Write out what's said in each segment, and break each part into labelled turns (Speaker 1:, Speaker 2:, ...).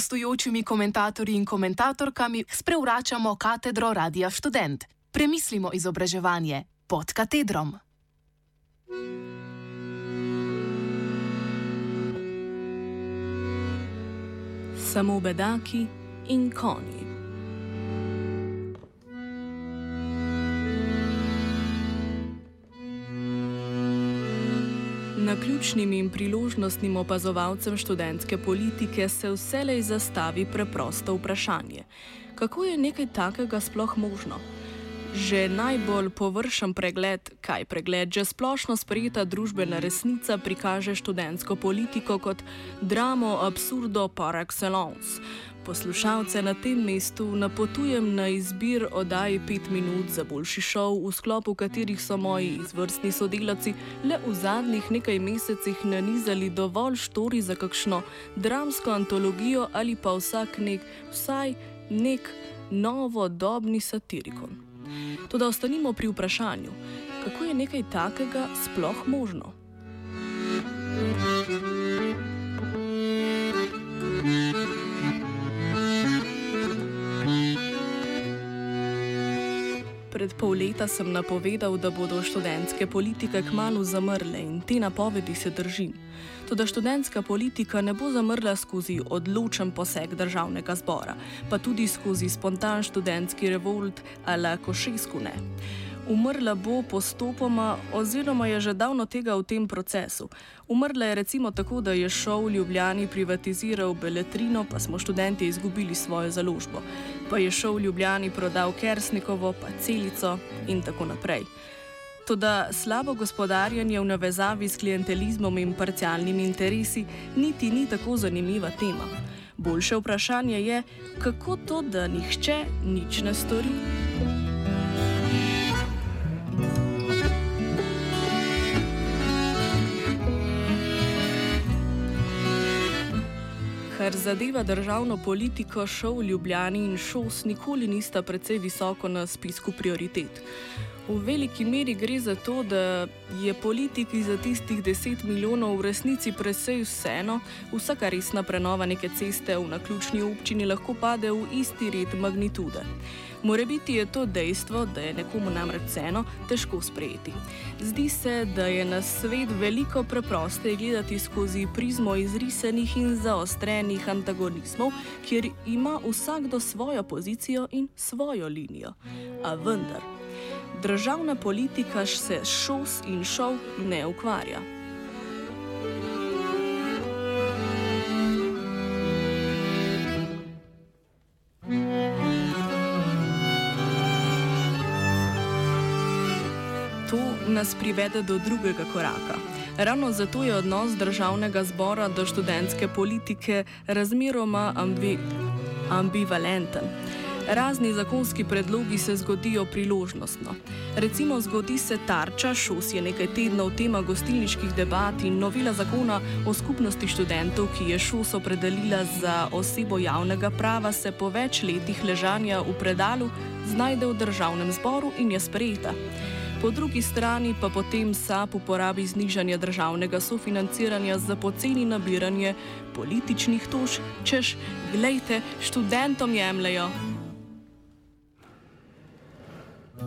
Speaker 1: gostujočimi komentatorji in komentatorkami sprevračamo katedro Radia Student. Premislimo izobraževanje pod katedrom.
Speaker 2: Samo bedaki in konji. Naključnim in priložnostnim opazovalcem študentske politike se vselej zastavi preprosto vprašanje: kako je nekaj takega sploh možno? Že najbolj površen pregled, kaj pregled, že splošno sprejeta družbena resnica prikaže študentsko politiko kot dramo absurdo par excellence. Poslušalce na tem mestu napotujem na izbir oddaji 5 minut za boljši šov, v sklopu katerih so moji izvrstni sodelavci le v zadnjih nekaj mesecih nanizali dovolj štori za kakšno dramsko antologijo ali pa vsak nek, vsaj nek novodobni satirikon. Toda ostanimo pri vprašanju, kako je nekaj takega sploh možno? Pred pol leta sem napovedal, da bodo študentske politike kmalo zamrle in te napovedi se držim. Toda študentska politika ne bo zamrla skozi odločen poseg državnega zbora, pa tudi skozi spontan študentski revolt ali košesku ne. Umrla bo postopoma, oziroma je že davno tega v tem procesu. Umrla je recimo tako, da je šov v Ljubljani privatiziral Beletrino, pa smo študenti izgubili svojo založbo. Pa je šov v Ljubljani prodal Kersnikovo, pa celico in tako naprej. Toda slabo gospodarjenje v navezavi s klientelizmom in parcialnimi interesi niti ni tako zanimiva tema. Boljše vprašanje je, kako to, da nihče nič ne stori. Kar zadeva državno politiko, šov Ljubljani in šos nikoli nista precej visoko na spisku prioritet. V veliki meri gre za to, da je politiki za tistih 10 milijonov v resnici precej vseeno, vsaka resna prenova neke ceste v naključni občini lahko pade v isti red magnitude. More biti je to dejstvo, da je nekomu namreč vseeno težko sprejeti. Zdi se, da je na svet veliko preprosteje gledati skozi prizmo izrisenih in zaostrenih antagonizmov, kjer ima vsakdo svojo pozicijo in svojo linijo. A vendar, državna politika se šos in šov ne ukvarja. nas privede do drugega koraka. Ravno zato je odnos državnega zbora do študentske politike razmeroma ambi ambivalenten. Razni zakonski predlogi se zgodijo priložnostno. Recimo zgodi se tarča, šos je nekaj tednov tema gostilniških debat in novela zakona o skupnosti študentov, ki je šos opredelila za osebo javnega prava, se po več letih ležanja v predalu znajde v državnem zboru in je sprejeta po drugi strani pa potem SAP uporabi znižanje državnega sofinanciranja za poceni nabiranje političnih tož, češ, gledajte, študentom jemljajo. To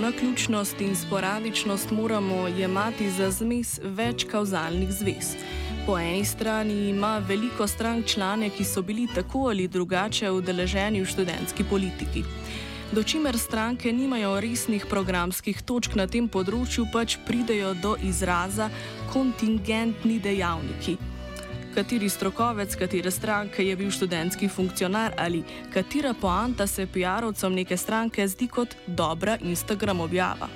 Speaker 2: naključnost in sporadičnost moramo jemati za zmes več kauzalnih zvez. Po eni strani ima veliko strank člane, ki so bili tako ali drugače udeleženi v študentski politiki. Dočimer stranke nimajo resnih programskih točk na tem področju, pač pridejo do izraza kontingentni dejavniki. Kateri strokovec, katere stranke je bil študentski funkcionar ali katera poanta se PR-ovcem neke stranke zdi kot dobra Instagram objava.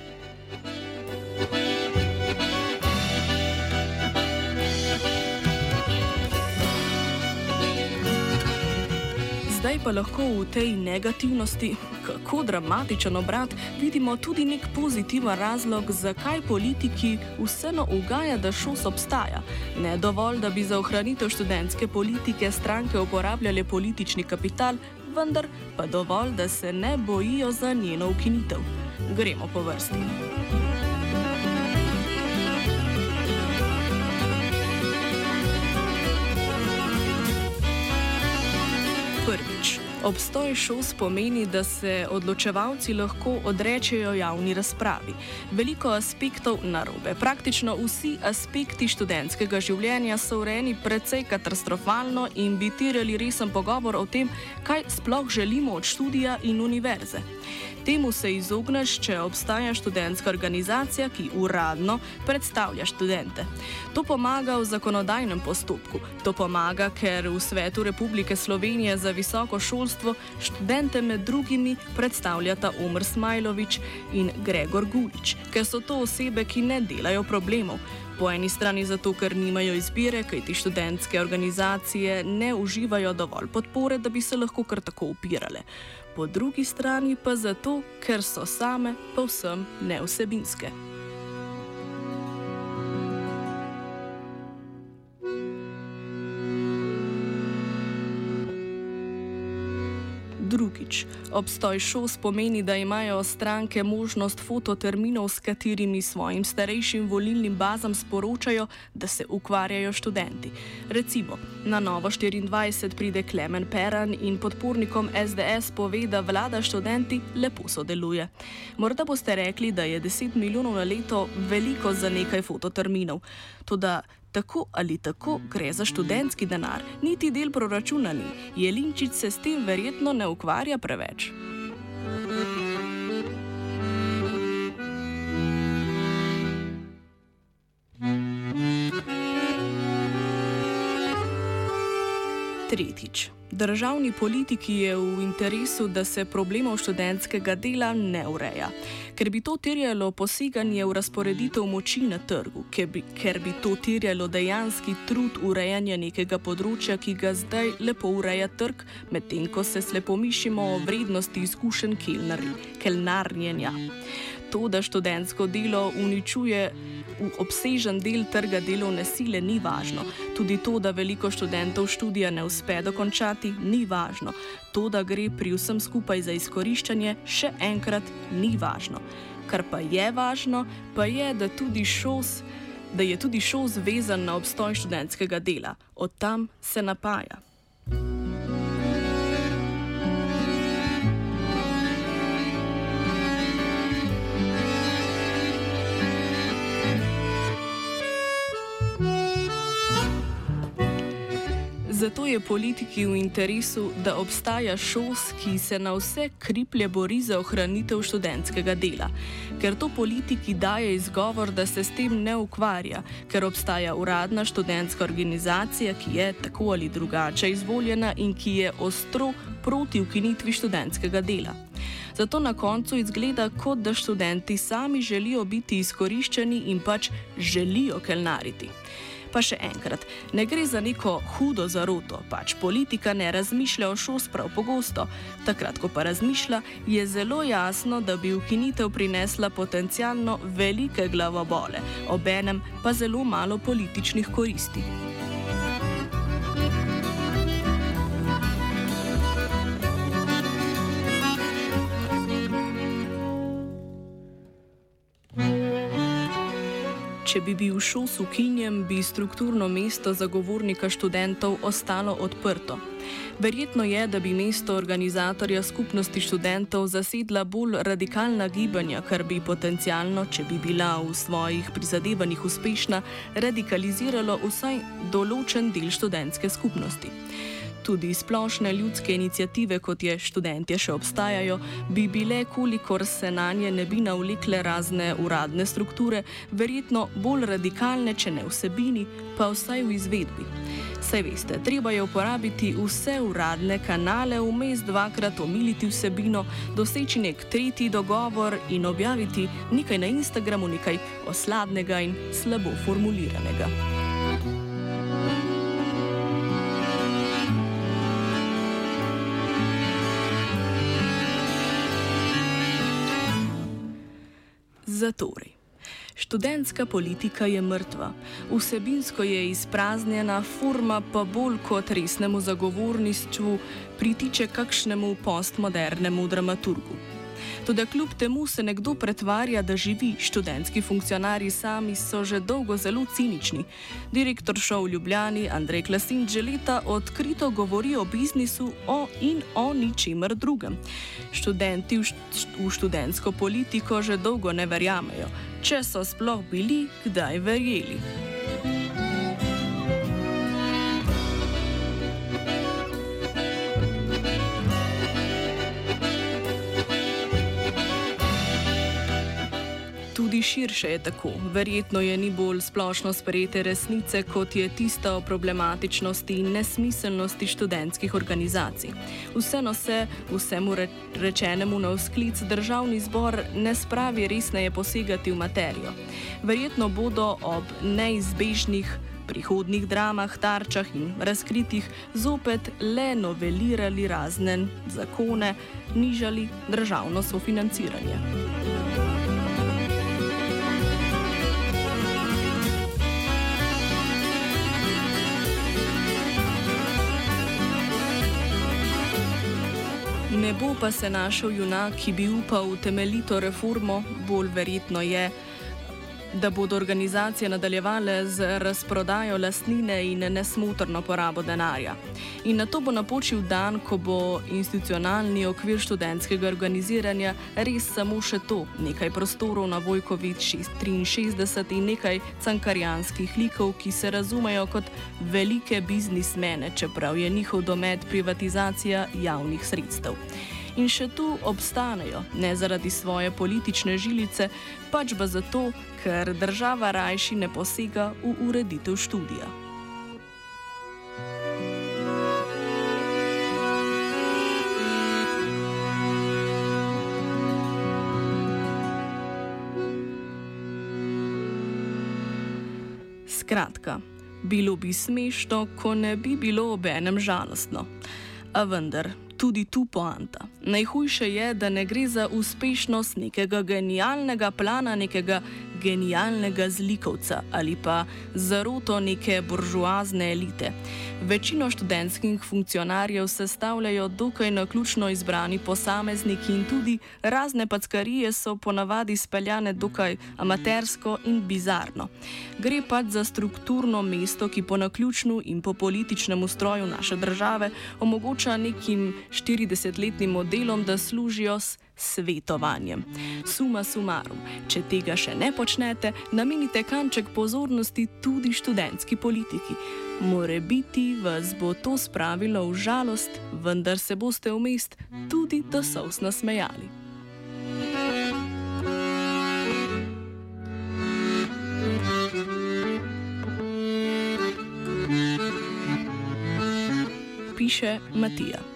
Speaker 2: Zdaj pa lahko v tej negativnosti, kako dramatičen obrat, vidimo tudi nek pozitiven razlog, zakaj politiki vseeno ugaja, da šos obstaja. Ne dovolj, da bi za ohranitev študentske politike stranke uporabljale politični kapital, vendar pa dovolj, da se ne bojijo za njeno ukinitev. Gremo po vrsti. Obstoj šos pomeni, da se odločevalci lahko odrečejo javni razpravi. Veliko aspektov narobe. Praktično vsi aspekti študentskega življenja so urejeni precej katastrofalno in bi tirali resen pogovor o tem, kaj sploh želimo od študija in univerze. Temu se izogneš, če obstaja študentska organizacija, ki uradno predstavlja študente. To pomaga v zakonodajnem postopku. To pomaga, ker v Svetu Republike Slovenije za visoko šolstvo študente med drugimi predstavljata Omr Smajlović in Gregor Gulič, ker so to osebe, ki ne delajo problemov. Po eni strani zato, ker nimajo izbire, kaj ti študentske organizacije ne uživajo dovolj podpore, da bi se lahko kar tako upirale po drugi strani pa zato, ker so same povsem neosebinske. Drugič, obstoj šos pomeni, da imajo stranke možnost fototerminov, s katerimi svojim starejšim volilnim bazam sporočajo, da se ukvarjajo študenti. Recimo, na Novo 24 pride Klemen Peran in podpornikom SDS pove, da vlada študenti lepo sodeluje. Morda boste rekli, da je 10 milijonov na leto veliko za nekaj fototerminov. Toda tako ali tako gre za študentski denar, niti del proračuna ni. Jelinčič se s tem verjetno ne ukvarja preveč. Tretjič. Državni politiki je v interesu, da se problemov študentskega dela ne ureja, ker bi to terjalo poseganje v razporeditev moči na trgu, ker bi, ker bi to terjalo dejanski trud urejanja nekega področja, ki ga zdaj lepo ureja trg, medtem ko se slepomišimo o vrednosti izkušenj kelnarjenja. To, da študentsko delo uničuje obsežen del trga delovne sile, ni važno. Tudi to, da veliko študentov študija ne uspe dokončati, ni važno. To, da gre pri vsem skupaj za izkoriščanje, še enkrat ni važno. Kar pa je važno, pa je, da, šos, da je tudi šos vezan na obstoj študentskega dela. Od tam se napaja. Zato je politiki v interesu, da obstaja šos, ki se na vse kriplje bori za ohranitev študentskega dela. Ker to politiki daje izgovor, da se s tem ne ukvarja, ker obstaja uradna študentska organizacija, ki je tako ali drugače izvoljena in ki je ostro proti ukinitvi študentskega dela. Zato na koncu izgleda, kot da študenti sami želijo biti izkoriščeni in pač želijo kelnariti. Pa še enkrat, ne gre za neko hudo zaroto, pač politika ne razmišlja o šos prav pogosto. Takrat, ko pa razmišlja, je zelo jasno, da bi ukinitev prinesla potencialno velike glavobole, obenem pa zelo malo političnih koristi. Če bi bil šos ukinjen, bi strukturno mesto zagovornika študentov ostalo odprto. Verjetno je, da bi mesto organizatorja skupnosti študentov zasedla bolj radikalna gibanja, kar bi potencialno, če bi bila v svojih prizadevanjih uspešna, radikaliziralo vsaj določen del študentske skupnosti tudi splošne ljudske inicijative, kot je študentje še obstajajo, bi bile, kolikor se na nje ne bi navlekle razne uradne strukture, verjetno bolj radikalne, če ne vsebini, pa vsaj v izvedbi. Saj veste, treba je uporabiti vse uradne kanale, vmes dvakrat omiliti vsebino, doseči nek tretji dogovor in objaviti nekaj na Instagramu, nekaj osladnega in slabo formuliranega. Zatorej. Študentska politika je mrtva, vsebinsko je izpraznjena, forma pa bolj kot resnemu zagovorništvu pritiče kakšnemu postmodernemu dramaturgu. Tudi kljub temu se nekdo pretvarja, da živi. Študentski funkcionarji sami so že dolgo zelo cinični. Direktor šov Ljubljani Andrej Klasin že leta odkrito govori o biznisu o in o ničemer drugem. Študenti v študentsko politiko že dolgo ne verjamejo, če so sploh bili kdaj verjeli. Tudi širše je tako. Verjetno je ni bolj splošno sprejete resnice, kot je tista o problematičnosti in nesmiselnosti študentskih organizacij. Vseeno se vsemu rečenemu na vzklic državni zbor ne spravi resneje posegati v materijo. Verjetno bodo ob neizbežnih prihodnih dramah, tarčah in razkritih zopet le novelirali razne zakone, nižali državno sofinanciranje. Ne bo pa se našel junak, ki bi upal v temeljito reformo, bolj verjetno je, da bodo organizacije nadaljevale z razprodajo lastnine in nesmotrno porabo denarja. In na to bo napočil dan, ko bo institucionalni okvir študentskega organiziranja res samo še to: nekaj prostorov na Vojkovič 63 in nekaj cankarjanskih likov, ki se razumejo kot velike biznismene, čeprav je njihov domet privatizacija javnih sredstev in še tu obstanejo, ne zaradi svoje politične žilice, pač pa zato, ker država rajši ne posega v ureditev študija. Skratka, bilo bi smešno, ko ne bi bilo obenem žalostno. A vendar, tudi tu poanta. Najhujše je, da ne gre za uspešnost nekega genialnega plana, nekega genialnega zlikovca ali pa zaroto neke buržoazne elite. Večino študentskih funkcionarjev sestavljajo dokaj naključno izbrani posamezniki in tudi razne packarije so ponavadi speljane dokaj amatersko in bizarno. Gre pač za strukturno mesto, ki po naključnu in po političnem ustroju naše države omogoča nekim 40-letnim modelom, da služijo s svetovanjem. Suma sumarum, če tega še ne počnete, namenite kanček pozornosti tudi študentski politiki. More biti vas bo to spravilo v žalost, vendar se boste vmes tudi do sovs nasmejali. Piše Matija.